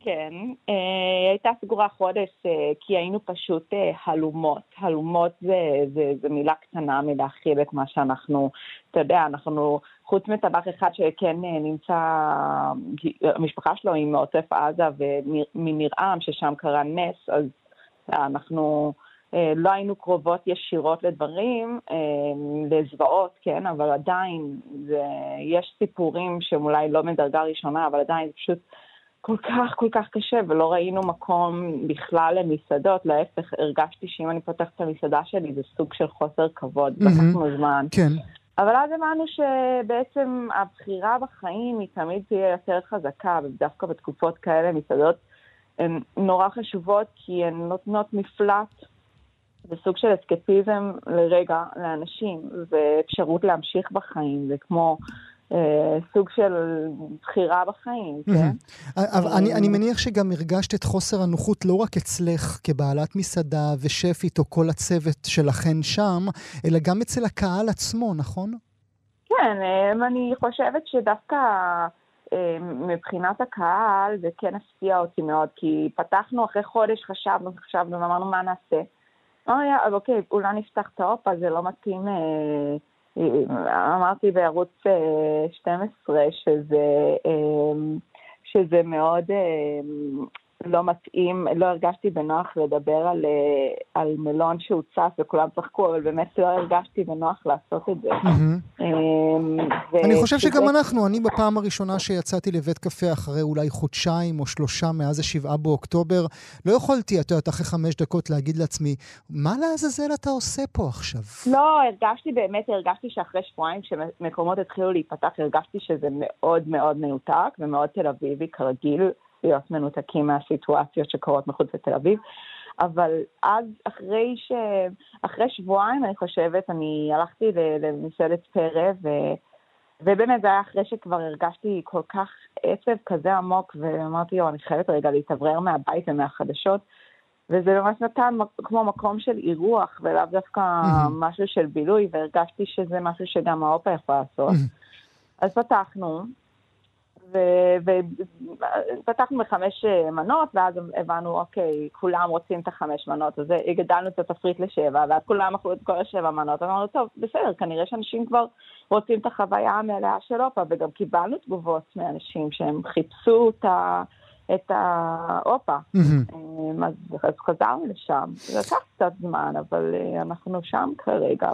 כן, אה, היא הייתה סגורה חודש אה, כי היינו פשוט הלומות. הלומות זה, זה, זה מילה קטנה מלהכיל את מה שאנחנו, אתה יודע, אנחנו, חוץ מטבח אחד שכן נמצא, המשפחה שלו היא מעוטף עזה ומניר-עם, ששם קרה נס, אז אנחנו... אה, לא היינו קרובות ישירות לדברים, אה, לזוועות, כן, אבל עדיין זה, יש סיפורים שהם אולי לא מדרגה ראשונה, אבל עדיין זה פשוט כל כך כל כך קשה, ולא ראינו מקום בכלל למסעדות, להפך, הרגשתי שאם אני פותחת את המסעדה שלי זה סוג של חוסר כבוד, mm-hmm. לקחנו זמן. כן. אבל אז הבנו שבעצם הבחירה בחיים היא תמיד תהיה יותר חזקה, ודווקא בתקופות כאלה מסעדות הן נורא חשובות, כי הן נותנות מפלט זה סוג של אסקפיזם לרגע לאנשים, ואפשרות להמשיך בחיים, זה כמו סוג של בחירה בחיים, כן? אבל אני, אני מניח שגם הרגשת את חוסר הנוחות לא רק אצלך כבעלת מסעדה ושפית או כל הצוות שלכן שם, אלא גם אצל הקהל עצמו, נכון? כן, אה, אני חושבת שדווקא אה, מבחינת הקהל זה כן הפתיע אותי מאוד, כי פתחנו אחרי חודש, חשבנו, חשבנו, אמרנו מה נעשה. אבל אוקיי, אולי נפתח את האופה, זה לא מתאים. אה, אה, אמרתי בערוץ 12 אה, שזה, שזה מאוד, לא מתאים, לא הרגשתי בנוח לדבר על, אה, על מלון שהוצף וכולם צחקו, אבל באמת לא הרגשתי בנוח לעשות את זה. Mm-hmm. אני חושב שגם אנחנו, אני בפעם הראשונה שיצאתי לבית קפה אחרי אולי חודשיים או שלושה מאז השבעה באוקטובר, לא יכולתי, את יודעת, אחרי חמש דקות להגיד לעצמי, מה לעזאזל אתה עושה פה עכשיו? לא, הרגשתי באמת, הרגשתי שאחרי שבועיים שמקומות התחילו להיפתח, הרגשתי שזה מאוד מאוד מנותק ומאוד תל אביבי, כרגיל. להיות מנותקים מהסיטואציות שקורות מחוץ לתל אביב. אבל אז, אחרי, ש... אחרי שבועיים, אני חושבת, אני הלכתי למסעדת פרא, ו... ובאמת זה היה אחרי שכבר הרגשתי כל כך עצב כזה עמוק, ואמרתי, יו, אני חייבת רגע להתאוורר מהבית ומהחדשות, וזה ממש נתן כמו מקום של אירוח, ולאו דווקא mm-hmm. משהו של בילוי, והרגשתי שזה משהו שגם האופה יכולה לעשות. Mm-hmm. אז פתחנו, ופתחנו בחמש אה, מנות, ואז הבנו, אוקיי, כולם רוצים את החמש מנות, אז הגדלנו את התפריט לשבע, ואז כולם אכלו את כל השבע מנות, אמרנו, טוב, בסדר, כנראה שאנשים כבר רוצים את החוויה המלאה של אופה, וגם קיבלנו תגובות מאנשים שהם חיפשו את ה... את האופה. אמ, אז, אז חזרנו לשם. זה לקח קצת זמן, אבל אה, אנחנו שם כרגע,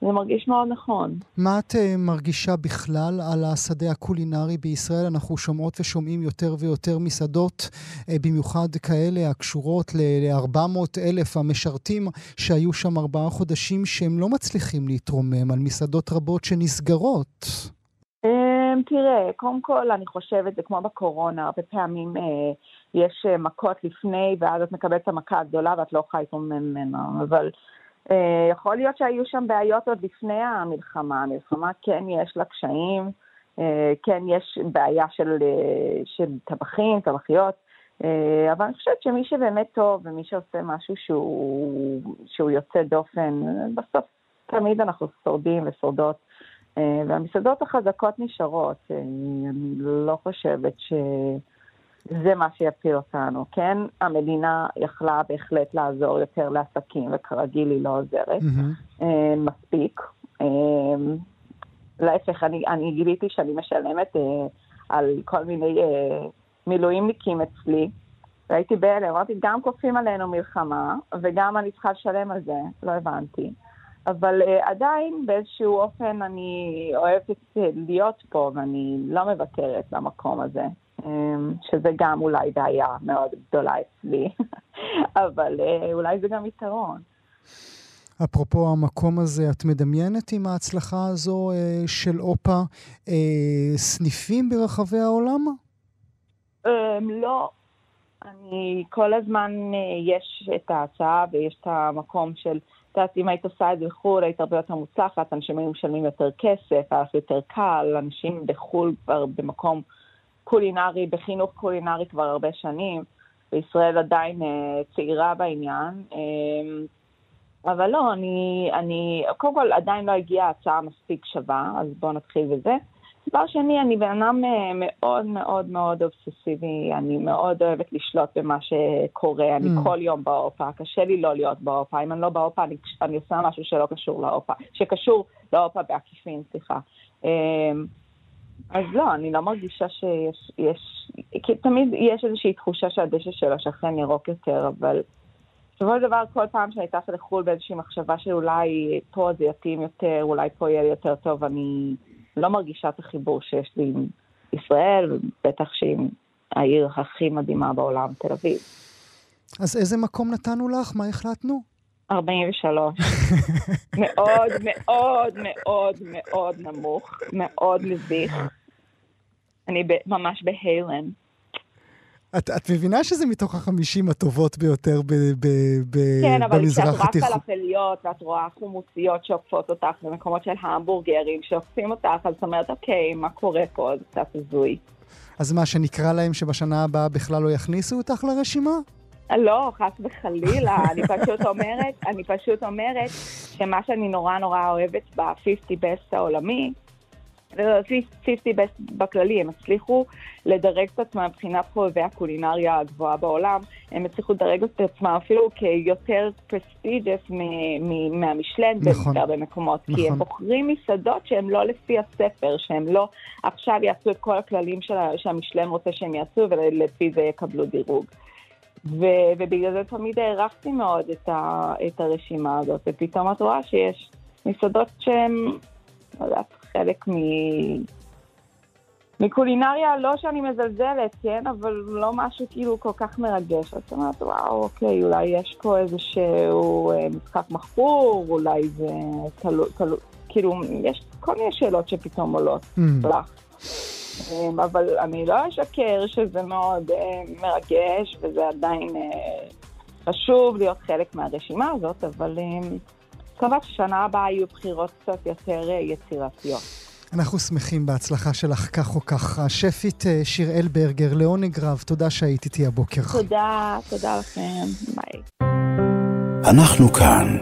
זה מרגיש מאוד נכון. מה את uh, מרגישה בכלל על השדה הקולינרי בישראל? אנחנו שומעות ושומעים יותר ויותר מסעדות, uh, במיוחד כאלה הקשורות ל-400 אלף המשרתים שהיו שם ארבעה חודשים, שהם לא מצליחים להתרומם, על מסעדות רבות שנסגרות. Um, תראה, קודם כל אני חושבת, זה כמו בקורונה, הרבה פעמים uh, יש מכות לפני, ואז את מקבלת את המכה הגדולה ואת לא יכולה להתרומם ממנה, אבל... אה, יכול להיות שהיו שם בעיות עוד לפני המלחמה. המלחמה כן יש לה קשיים, אה, כן יש בעיה של, אה, של טבחים, טבחיות, אבל אני חושבת שמי שבאמת טוב ומי שעושה משהו שהוא, שהוא יוצא דופן, בסוף תמיד אנחנו שורדים ושורדות. והמסעדות החזקות נשארות. אני לא חושבת ש... זה מה שיפיל אותנו, כן? המדינה יכלה בהחלט לעזור יותר לעסקים, וכרגיל היא לא עוזרת mm-hmm. מספיק. אה, להפך, אני, אני גיליתי שאני משלמת אה, על כל מיני מילואימניקים אצלי. והייתי בהלם, אמרתי, גם כופים עלינו מלחמה, וגם אני צריכה לשלם על זה, לא הבנתי. אבל uh, עדיין באיזשהו אופן אני אוהבת להיות פה, ואני לא מוותרת למקום הזה. אמ, שזה גם אולי בעיה מאוד גדולה אצלי, אבל אה, אולי זה גם יתרון. אפרופו המקום הזה, את מדמיינת עם ההצלחה הזו אה, של אופה אה, סניפים ברחבי העולם? אמ, לא. אני, כל הזמן יש את ההצעה ויש את המקום של, את יודעת, אם היית עושה את זה בחו"ל, היית הרבה יותר מוצלחת, אנשים היו משלמים יותר כסף, היה יותר קל, אנשים בחו"ל כבר במקום קולינרי, בחינוך קולינרי כבר הרבה שנים, וישראל עדיין אה, צעירה בעניין. אה, אבל לא, אני, אני, קודם כל עדיין לא הגיעה הצעה מספיק שווה, אז בואו נתחיל בזה. דבר שני, אני בן אדם אה, מאוד מאוד מאוד אובססיבי, אני מאוד אוהבת לשלוט במה שקורה, אני mm. כל יום באופה, קשה לי לא להיות באופה, אם אני לא באופה, אני, אני עושה משהו שלא קשור לאופה, שקשור לאופה בעקיפין, סליחה. אז לא, אני לא מרגישה שיש, יש, כי תמיד יש איזושהי תחושה שהדשא של השכן ירוק יותר, אבל בסופו של דבר, כל פעם שאני טסה לחו"ל באיזושהי מחשבה שאולי פה זה יתאים יותר, אולי פה יהיה לי יותר טוב, אני לא מרגישה את החיבור שיש לי עם ישראל, ובטח שעם העיר הכי מדהימה בעולם, תל אביב. אז איזה מקום נתנו לך? מה החלטנו? 43. מאוד מאוד מאוד מאוד נמוך, מאוד מביך. אני ממש בהיילן. את, את מבינה שזה מתוך החמישים הטובות ביותר ב, ב, ב, כן, במזרח התיכון? כן, אבל כשאת רואה פלאפליות ואת רואה חומוסיות שעוקפות אותך במקומות של המבורגרים שעוקפים אותך, אז את אומרת, אוקיי, מה קורה פה? זה קצת הזוי. אז מה, שנקרא להם שבשנה הבאה בכלל לא יכניסו אותך לרשימה? לא, חס וחלילה, אני פשוט אומרת, אני פשוט אומרת שמה שאני נורא נורא אוהבת ב-50 best העולמי, 50 best בכללי, הם הצליחו לדרג את עצמם מבחינת חובבי הקולינריה הגבוהה בעולם, הם הצליחו לדרג את עצמם אפילו כיותר prestigious מהמשלן נכון, בהרבה מקומות, נכון. כי הם בוחרים מסעדות שהן לא לפי הספר, שהם לא עכשיו יעשו את כל הכללים שהמשלן רוצה שהם יעשו ולפי זה יקבלו דירוג. ו- ובגלל זה תמיד הערכתי מאוד את, ה- את הרשימה הזאת, ופתאום את רואה שיש מסעדות שהן, לא יודעת, חלק מ... מקולינריה, לא שאני מזלזלת, כן? אבל לא משהו כאילו כל כך מרגש. אז את אומרת, וואו, אוקיי, אולי יש פה איזשהו אה, משחק מכפור, אולי זה תלוי, תלו, כאילו, יש כל מיני שאלות שפתאום עולות Mm. לך. אמ, אבל אני לא אשקר שזה מאוד אה, מרגש, וזה עדיין אה, חשוב להיות חלק מהרשימה הזאת, אבל אה, מקווה ששנה הבאה יהיו בחירות קצת יותר אה, יצירתיות. אנחנו שמחים בהצלחה שלך כך או כך. השפית אה, שיראל ברגר, לעונג רב, תודה שהיית איתי הבוקר. תודה, תודה לכם, ביי. אנחנו כאן.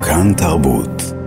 כאן תרבות.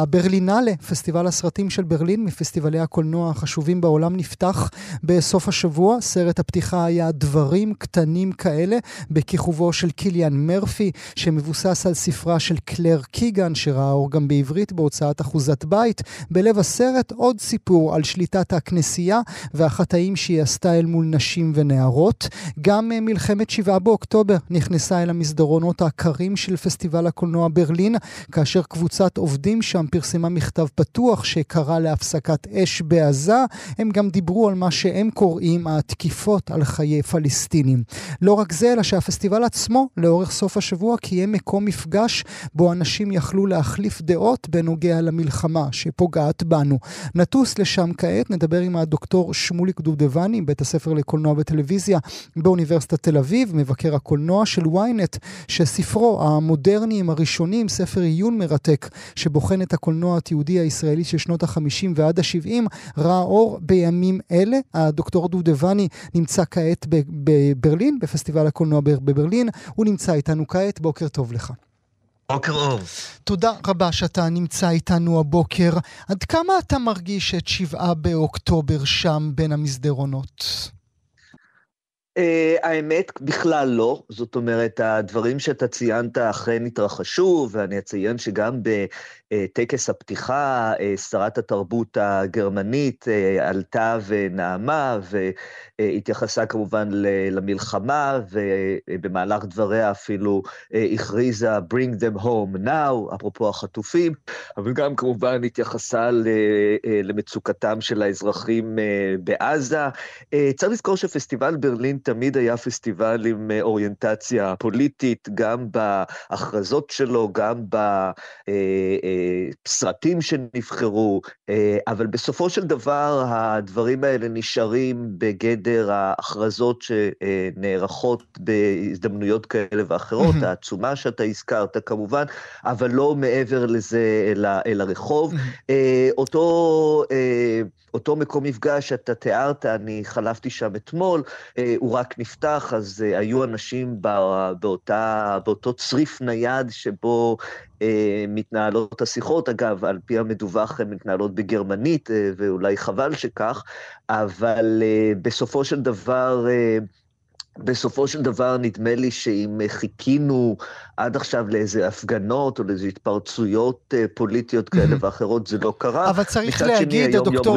הברלינלה, פסטיבל הסרטים של ברלין, מפסטיבלי הקולנוע החשובים בעולם, נפתח בסוף השבוע. סרט הפתיחה היה דברים קטנים כאלה, בכיכובו של קיליאן מרפי, שמבוסס על ספרה של קלר קיגן, שראה אור גם בעברית בהוצאת אחוזת בית. בלב הסרט עוד סיפור על שליטת הכנסייה והחטאים שהיא עשתה אל מול נשים ונערות. גם מלחמת שבעה באוקטובר נכנסה אל המסדרונות הקרים של פסטיבל הקולנוע ברלין, כאשר קבוצת עובדים שם פרסמה מכתב פתוח שקרא להפסקת אש בעזה. הם גם דיברו על מה שהם קוראים התקיפות על חיי פלסטינים. לא רק זה, אלא שהפסטיבל עצמו, לאורך סוף השבוע, קיים מקום מפגש בו אנשים יכלו להחליף דעות בנוגע למלחמה שפוגעת בנו. נטוס לשם כעת, נדבר עם הדוקטור שמוליק דובדבני, בית הספר לקולנוע וטלוויזיה באוניברסיטת תל אביב, מבקר הקולנוע של ynet, שספרו המודרניים הראשונים, ספר עיון מרתק, שבוחן את הקולנוע התיעודי הישראלי של שנות ה-50 ועד ה-70, ראה אור בימים אלה. הדוקטור דובדבני נמצא כעת בברלין, בפסטיבל הקולנוע בברלין. הוא נמצא איתנו כעת, בוקר טוב לך. בוקר אור. תודה רבה שאתה נמצא איתנו הבוקר. עד כמה אתה מרגיש את שבעה באוקטובר שם בין המסדרונות? Uh, האמת, בכלל לא. זאת אומרת, הדברים שאתה ציינת אכן התרחשו, ואני אציין שגם בטקס הפתיחה, uh, שרת התרבות הגרמנית uh, עלתה ונעמה, והתייחסה כמובן למלחמה, ובמהלך דבריה אפילו הכריזה Bring them home now, אפרופו החטופים, אבל גם כמובן התייחסה למצוקתם של האזרחים בעזה. צריך לזכור שפסטיבל ברלין תמיד היה פסטיבל עם אוריינטציה פוליטית, גם בהכרזות שלו, גם בסרטים שנבחרו, אבל בסופו של דבר הדברים האלה נשארים בגדר ההכרזות שנערכות בהזדמנויות כאלה ואחרות, העצומה שאתה הזכרת כמובן, אבל לא מעבר לזה אל, אל הרחוב. אותו, אותו מקום מפגש שאתה תיארת, אני חלפתי שם אתמול, הוא רק נפתח, אז היו אנשים בא, באותה, באותו צריף נייד שבו מתנהלות השיחות. אגב, על פי המדווח הן מתנהלות בגרמנית, uh, ואולי חבל שכך, אבל uh, בסופו של דבר... בסופו של דבר, נדמה לי שאם חיכינו עד עכשיו לאיזה הפגנות או לאיזה התפרצויות פוליטיות כאלה ואחרות, זה לא קרה. אבל צריך להגיד, הדוקטור,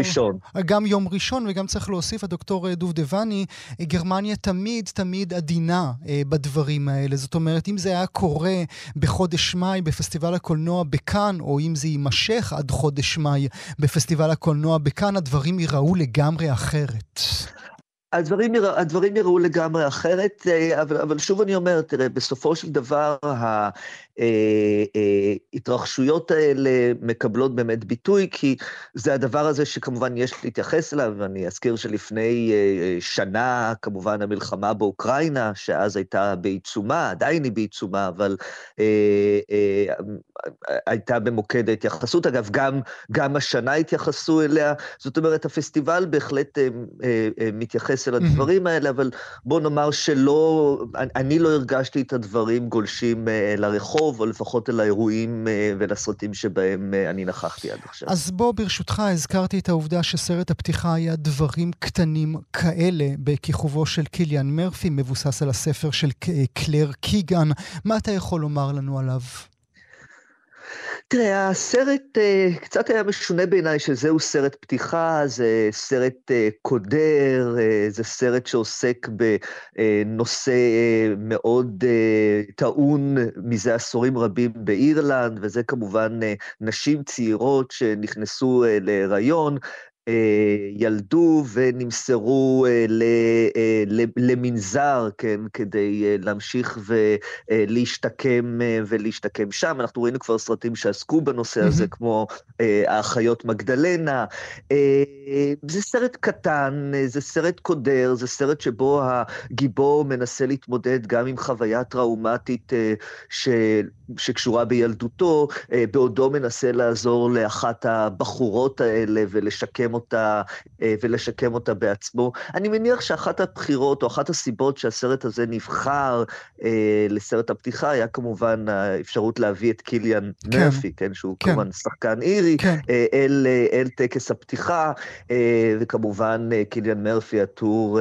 גם יום ראשון, וגם צריך להוסיף, הדוקטור דובדבני, גרמניה תמיד תמיד עדינה בדברים האלה. זאת אומרת, אם זה היה קורה בחודש מאי בפסטיבל הקולנוע בכאן, או אם זה יימשך עד חודש מאי בפסטיבל הקולנוע בכאן, הדברים ייראו לגמרי אחרת. הדברים, הדברים יראו לגמרי אחרת, אבל, אבל שוב אני אומר, תראה, בסופו של דבר ההתרחשויות האלה מקבלות באמת ביטוי, כי זה הדבר הזה שכמובן יש להתייחס אליו, ואני אזכיר שלפני שנה, כמובן המלחמה באוקראינה, שאז הייתה בעיצומה, עדיין היא בעיצומה, אבל הייתה במוקד ההתייחסות. אגב, גם, גם השנה התייחסו אליה, זאת אומרת, הפסטיבל בהחלט מתייחס אל הדברים האלה, אבל בוא נאמר שלא, אני לא הרגשתי את הדברים גולשים לרחוב, או לפחות אל האירועים ולסרטים שבהם אני נכחתי עד עכשיו. אז בוא, ברשותך, הזכרתי את העובדה שסרט הפתיחה היה דברים קטנים כאלה, בכיכובו של קיליאן מרפי, מבוסס על הספר של קלר קיגן. מה אתה יכול לומר לנו עליו? תראה, הסרט uh, קצת היה משונה בעיניי שזהו סרט פתיחה, זה סרט uh, קודר, uh, זה סרט שעוסק בנושא מאוד טעון מזה עשורים רבים באירלנד, וזה כמובן נשים צעירות שנכנסו להיריון, אה, ילדו ונמסרו אה, אה, למנזר, כן, כדי להמשיך ולהשתקם ולהשתקם שם. אנחנו ראינו כבר סרטים שעסקו בנושא הזה, כמו האחיות מגדלנה. זה סרט קטן, זה סרט קודר, זה סרט שבו הגיבור מנסה להתמודד גם עם חוויה טראומטית ש... שקשורה בילדותו, בעודו מנסה לעזור לאחת הבחורות האלה ולשקם אותה אה, ולשקם אותה בעצמו. אני מניח שאחת הבחירות, או אחת הסיבות שהסרט הזה נבחר אה, לסרט הפתיחה, היה כמובן האפשרות להביא את קיליאן כן, מרפי, כן, שהוא כן. כמובן שחקן אירי, כן. אה, אל, אל טקס הפתיחה, וכמובן קיליאן מרפי, הטור...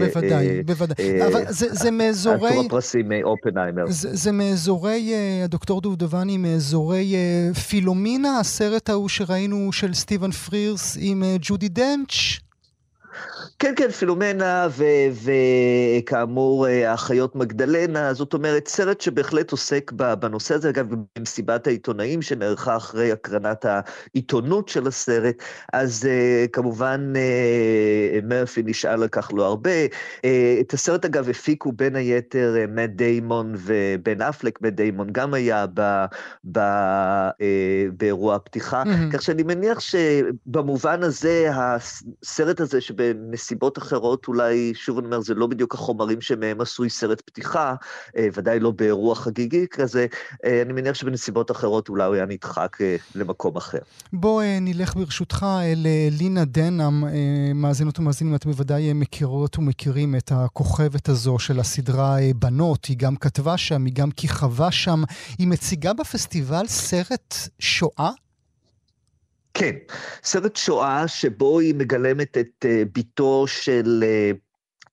בוודאי, אה, בוודאי. אה, אבל זה, זה מאזורי... הטור הפרסים מאופנהיימר. זה, זה מאזורי, הדוקטור דובדבני, מאזורי פילומינה, הסרט ההוא שראינו של סטיבן פרירס עם ג'ודי דנץ'. כן, כן, פילומנה וכאמור האחיות מגדלנה, זאת אומרת, סרט שבהחלט עוסק בנושא הזה, אגב, במסיבת העיתונאים שנערכה אחרי הקרנת העיתונות של הסרט, אז כמובן מרפי נשאל על כך לא הרבה. את הסרט, אגב, הפיקו בין היתר מאט דיימון ובן אפלק, מאט דיימון גם היה ב, ב, באירוע הפתיחה, mm-hmm. כך שאני מניח שבמובן הזה, הסרט הזה שבנס... מסיבות אחרות, אולי, שוב אני אומר, זה לא בדיוק החומרים שמהם עשוי סרט פתיחה, אה, ודאי לא באירוע חגיגי כזה, אה, אני מניח שבנסיבות אחרות אולי הוא היה נדחק אה, למקום אחר. בוא נלך ברשותך אל לינה דנאם, מאזינות ומאזינים, אתם בוודאי מכירות ומכירים את הכוכבת הזו של הסדרה בנות, היא גם כתבה שם, היא גם כיכבה שם, היא מציגה בפסטיבל סרט שואה? כן, סרט שואה שבו היא מגלמת את uh, בתו של uh,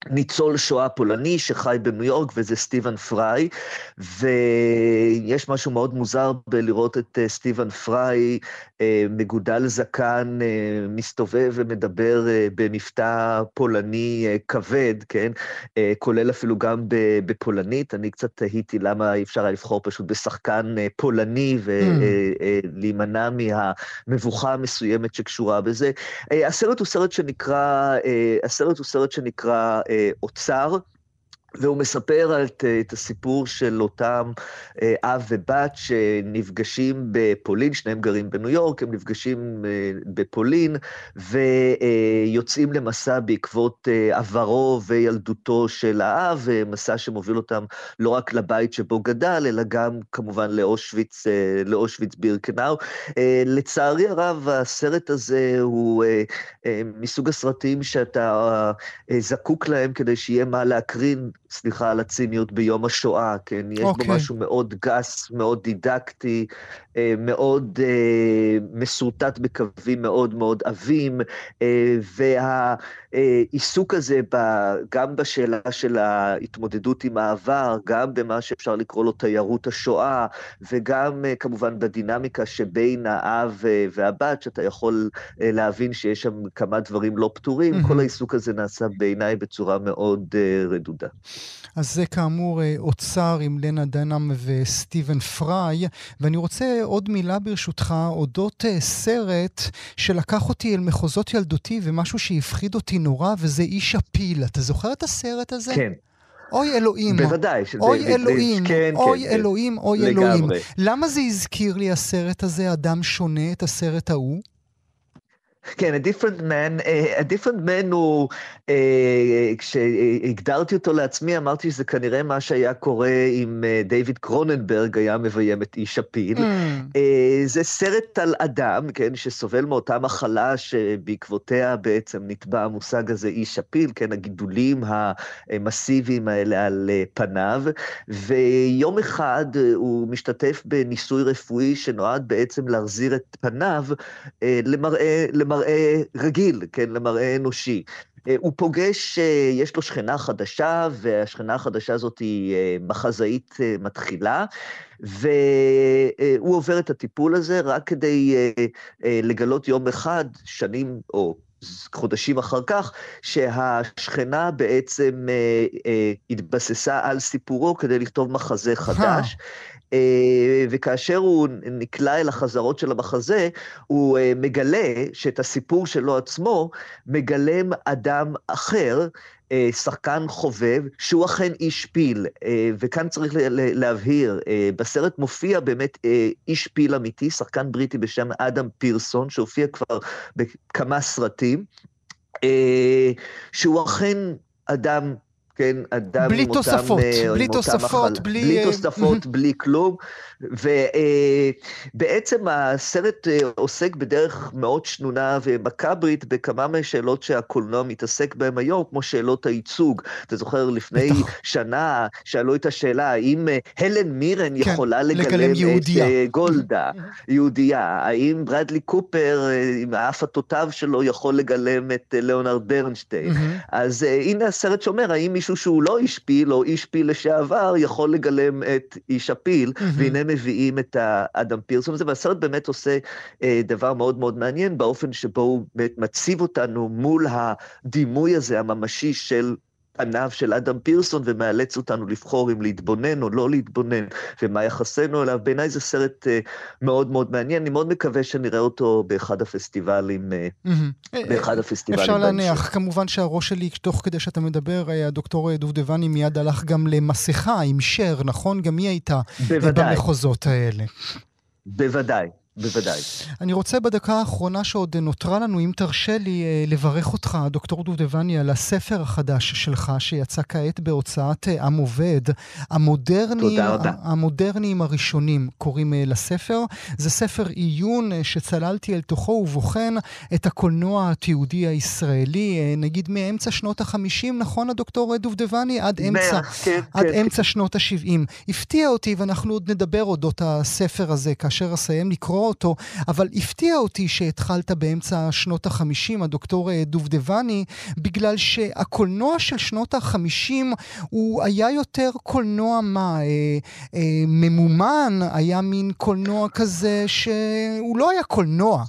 ניצול שואה פולני שחי בניו יורק, וזה סטיבן פריי, ויש משהו מאוד מוזר בלראות את uh, סטיבן פריי uh, מגודל זקן, uh, מסתובב ומדבר במבטא פולני כבד, כן? כולל אפילו גם בפולנית. אני קצת תהיתי למה אי אפשר היה לבחור פשוט בשחקן פולני ולהימנע mm. מהמבוכה המסוימת שקשורה בזה. הסרט הוא סרט שנקרא, הסרט הוא סרט שנקרא, אוצר. והוא מספר את, את הסיפור של אותם אה, אב ובת שנפגשים בפולין, שניהם גרים בניו יורק, הם נפגשים אה, בפולין ויוצאים אה, למסע בעקבות עברו וילדותו של האב, מסע שמוביל אותם לא רק לבית שבו גדל, אלא גם כמובן לאושוויץ, לאושוויץ בירקנאו. לצערי הרב, הסרט הזה הוא מסוג הסרטים שאתה זקוק להם כדי שיהיה מה להקרין. סליחה על הציניות, ביום השואה, כן? יש okay. בו אוקיי. משהו מאוד גס, מאוד דידקטי, אה, מאוד אה, מסורטט בקווים מאוד מאוד עבים, אה, והעיסוק הזה גם בשאלה של ההתמודדות עם העבר, גם במה שאפשר לקרוא לו תיירות השואה, וגם כמובן בדינמיקה שבין האב והבת, שאתה יכול להבין שיש שם כמה דברים לא פתורים, mm-hmm. כל העיסוק הזה נעשה בעיניי בצורה מאוד רדודה. אז זה כאמור אוצר עם לנה דנאם וסטיבן פריי, ואני רוצה עוד מילה ברשותך אודות uh, סרט שלקח אותי אל מחוזות ילדותי ומשהו שהפחיד אותי נורא, וזה איש הפיל. אתה זוכר את הסרט הזה? כן. אוי אלוהים. בוודאי, אוי אלוהים, כן, אוי כן, אלוהים, כן. אוי לגמרי. אלוהים. למה זה הזכיר לי הסרט הזה, אדם שונה, את הסרט ההוא? כן, A Different Man, A Different Man הוא, uh, כשהגדרתי אותו לעצמי, אמרתי שזה כנראה מה שהיה קורה אם uh, דיוויד קרוננברג היה מביים את איש הפיל. Mm. Uh, זה סרט על אדם, כן, שסובל מאותה מחלה שבעקבותיה בעצם נתבע המושג הזה איש הפיל, כן, הגידולים המסיביים האלה על פניו, ויום אחד הוא משתתף בניסוי רפואי שנועד בעצם להחזיר את פניו uh, למראה, למראה מראה רגיל, כן, למראה אנושי. הוא פוגש, יש לו שכנה חדשה, והשכנה החדשה הזאת היא מחזאית מתחילה, והוא עובר את הטיפול הזה רק כדי לגלות יום אחד, שנים או חודשים אחר כך, שהשכנה בעצם אה, אה, התבססה על סיפורו כדי לכתוב מחזה חדש. אה, וכאשר הוא נקלע אל החזרות של המחזה, הוא אה, מגלה שאת הסיפור שלו עצמו מגלם אדם אחר, אה, שחקן חובב, שהוא אכן איש פיל, וכאן צריך להבהיר, בסרט מופיע באמת איש פיל אמיתי, שחקן בריטי בשם אדם פירסון, שהופיע כבר בכמה סרטים, שהוא אכן אדם כן, אדם בלי עם תוספות, אותם, אה, בלי תוספות, בלי... בלי אה, תוספות, בלי כלום. ובעצם אה, הסרט עוסק בדרך מאוד שנונה ומכברית בכמה מהשאלות שהקולנוע מתעסק בהן היום, כמו שאלות הייצוג. אתה זוכר, לפני שנה שאלו את השאלה, האם הלן מירן כן, יכולה לגלם את גולדה, יהודייה? האם ברדלי קופר, עם האף התותב שלו, יכול לגלם את ליאונרד ברנשטיין? אז הנה הסרט שאומר, האם מישהו שהוא לא איש פיל, או איש פיל לשעבר, יכול לגלם את איש הפיל, mm-hmm. והנה מביאים את האדם פירסון הזה, והסרט באמת עושה אה, דבר מאוד מאוד מעניין, באופן שבו הוא מציב אותנו מול הדימוי הזה הממשי של פניו של אדם פירסון ומאלץ אותנו לבחור אם להתבונן או לא להתבונן, ומה יחסנו אליו. בעיניי זה סרט uh, מאוד מאוד מעניין, אני מאוד מקווה שנראה אותו באחד הפסטיבלים, mm-hmm. באחד הפסטיבלים. אפשר להניח, כמובן שהראש שלי, תוך כדי שאתה מדבר, הדוקטור דובדבני מיד הלך גם למסכה עם שר, נכון? גם היא הייתה בוודאי. במחוזות האלה. בוודאי. בוודאי. אני רוצה בדקה האחרונה שעוד נותרה לנו, אם תרשה לי אה, לברך אותך, דוקטור דובדבני, על הספר החדש שלך, שיצא כעת בהוצאת אה, עם עובד. המודרניים, המודרניים הראשונים קוראים אה, לספר. זה ספר עיון שצללתי אל תוכו ובוחן את הקולנוע התיעודי הישראלי, נגיד מאמצע שנות החמישים, נכון הדוקטור דובדבני? עד אמצע, כן, עד כן, אמצע כן. שנות השבעים. הפתיע אותי, ואנחנו עוד נדבר אודות הספר הזה כאשר אסיים לקרוא אותו, אבל הפתיע אותי שהתחלת באמצע שנות החמישים, הדוקטור אה, דובדבני, בגלל שהקולנוע של שנות החמישים הוא היה יותר קולנוע מה? אה, אה, ממומן, היה מין קולנוע כזה שהוא לא היה קולנוע.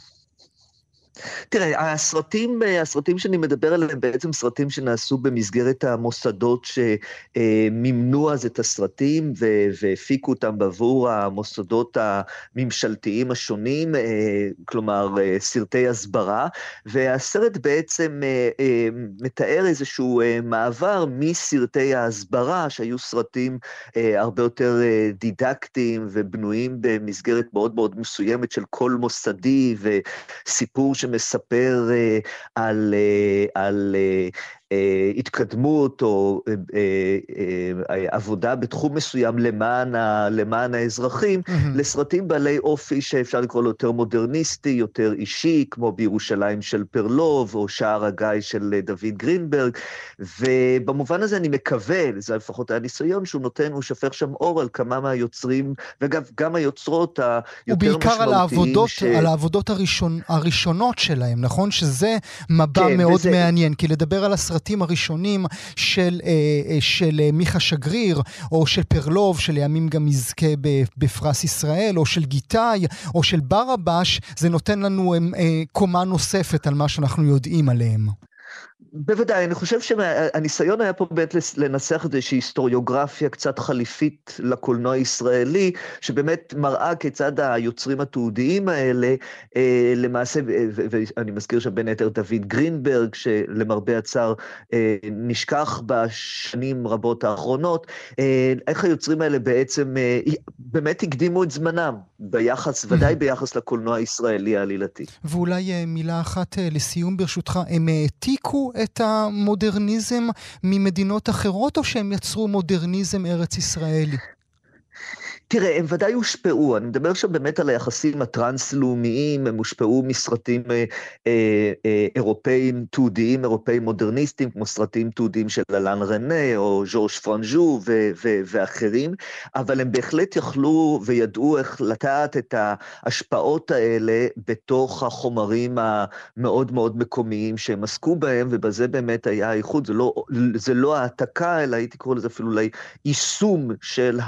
תראה, הסרטים, הסרטים שאני מדבר עליהם בעצם סרטים שנעשו במסגרת המוסדות שמימנו אז את הסרטים והפיקו אותם בעבור המוסדות הממשלתיים השונים, אה, כלומר אה, סרטי הסברה, והסרט בעצם אה, מתאר איזשהו מעבר מסרטי ההסברה, שהיו סרטים הרבה יותר דידקטיים ובנויים במסגרת מאוד מאוד מסוימת של קול מוסדי וסיפור שמספר אה, על, אה, על אה, התקדמות או אה, אה, עבודה בתחום מסוים למען, ה, למען האזרחים, mm-hmm. לסרטים בעלי אופי שאפשר לקרוא לו יותר מודרניסטי, יותר אישי, כמו בירושלים של פרלוב, או שער הגיא של דוד גרינברג, ובמובן הזה אני מקווה, זה לפחות היה ניסיון, שהוא נותן, הוא שופך שם אור על כמה מהיוצרים, ואגב, גם היוצרות היותר משמעותיים. ובעיקר על העבודות, ש... על העבודות הראשון, הראשונות שלהם, נכון? שזה מבע כן, מאוד וזה... מעניין, כי לדבר על הסרטים... הסרטים הראשונים של, אה, אה, של אה, מיכה שגריר, או של פרלוב, שלימים גם יזכה בפרס ישראל, או של גיטאי, או של ברבש, זה נותן לנו קומה נוספת על מה שאנחנו יודעים עליהם. בוודאי, אני חושב שהניסיון היה פה באמת לנסח איזושהי היסטוריוגרפיה קצת חליפית לקולנוע הישראלי, שבאמת מראה כיצד היוצרים התיעודיים האלה, אה, למעשה, ואני מזכיר שבין היתר דוד גרינברג, שלמרבה הצער אה, נשכח בשנים רבות האחרונות, אה, איך היוצרים האלה בעצם באמת הקדימו את זמנם, ביחס, ודאי ביחס לקולנוע הישראלי העלילתי. ואולי מילה אחת לסיום ברשותך, הם העתיקו את המודרניזם ממדינות אחרות, או שהם יצרו מודרניזם ארץ ישראלי? תראה, הם ודאי הושפעו, אני מדבר עכשיו באמת על היחסים הטרנס-לאומיים, הם הושפעו מסרטים אה, אה, אה, אירופאים, תיעודיים אירופאים מודרניסטיים, כמו סרטים תיעודיים של אלן רנה או ז'ורש פרנז'ו ו- ואחרים, אבל הם בהחלט יכלו וידעו איך לטעת את ההשפעות האלה בתוך החומרים המאוד מאוד מקומיים שהם עסקו בהם, ובזה באמת היה הייחוד, זה לא, זה לא אלא הייתי קורא לזה אפילו אולי יישום של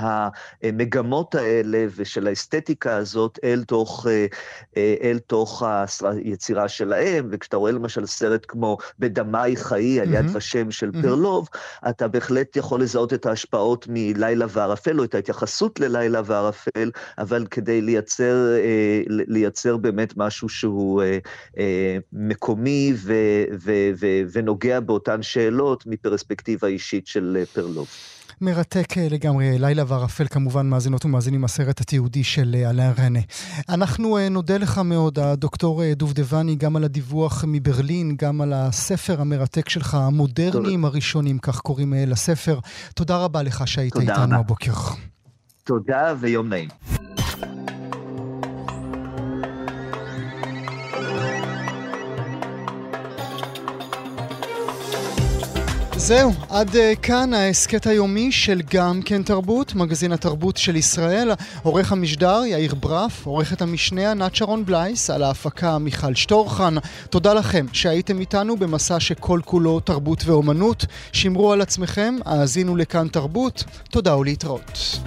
המגמות האלה ושל האסתטיקה הזאת אל תוך, אה, אה, אל תוך היצירה שלהם, וכשאתה רואה למשל סרט כמו בדמאי חיי, על יד ושם של פרלוב, אתה בהחלט יכול לזהות את ההשפעות מלילה וערפל, או את ההתייחסות ללילה וערפל, אבל כדי לייצר, אה, לייצר באמת משהו שהוא מקומי ו, ו, ו, ונוגע באותן שאלות מפרספקטיבה אישית של פרלוב. מרתק אה, לגמרי. לילה וערפל כמובן מאזינות ומאזינים הסרט התיעודי של אה, אלן רנה. אנחנו אה, נודה לך מאוד, הדוקטור דובדבני, גם על הדיווח מברלין, גם על הספר המרתק שלך, המודרניים הראשונים, כך קוראים לספר. תודה רבה לך שהיית איתנו. הבוקר. תודה ויום נעים. זהו, עד uh, כאן ההסכת היומי של גם כן תרבות, מגזין התרבות של ישראל. עורך המשדר יאיר ברף, עורכת המשנה ענת שרון בלייס, על ההפקה מיכל שטורחן. תודה לכם שהייתם איתנו במסע שכל כולו תרבות ואומנות. שמרו על עצמכם, האזינו לכאן תרבות. תודה ולהתראות.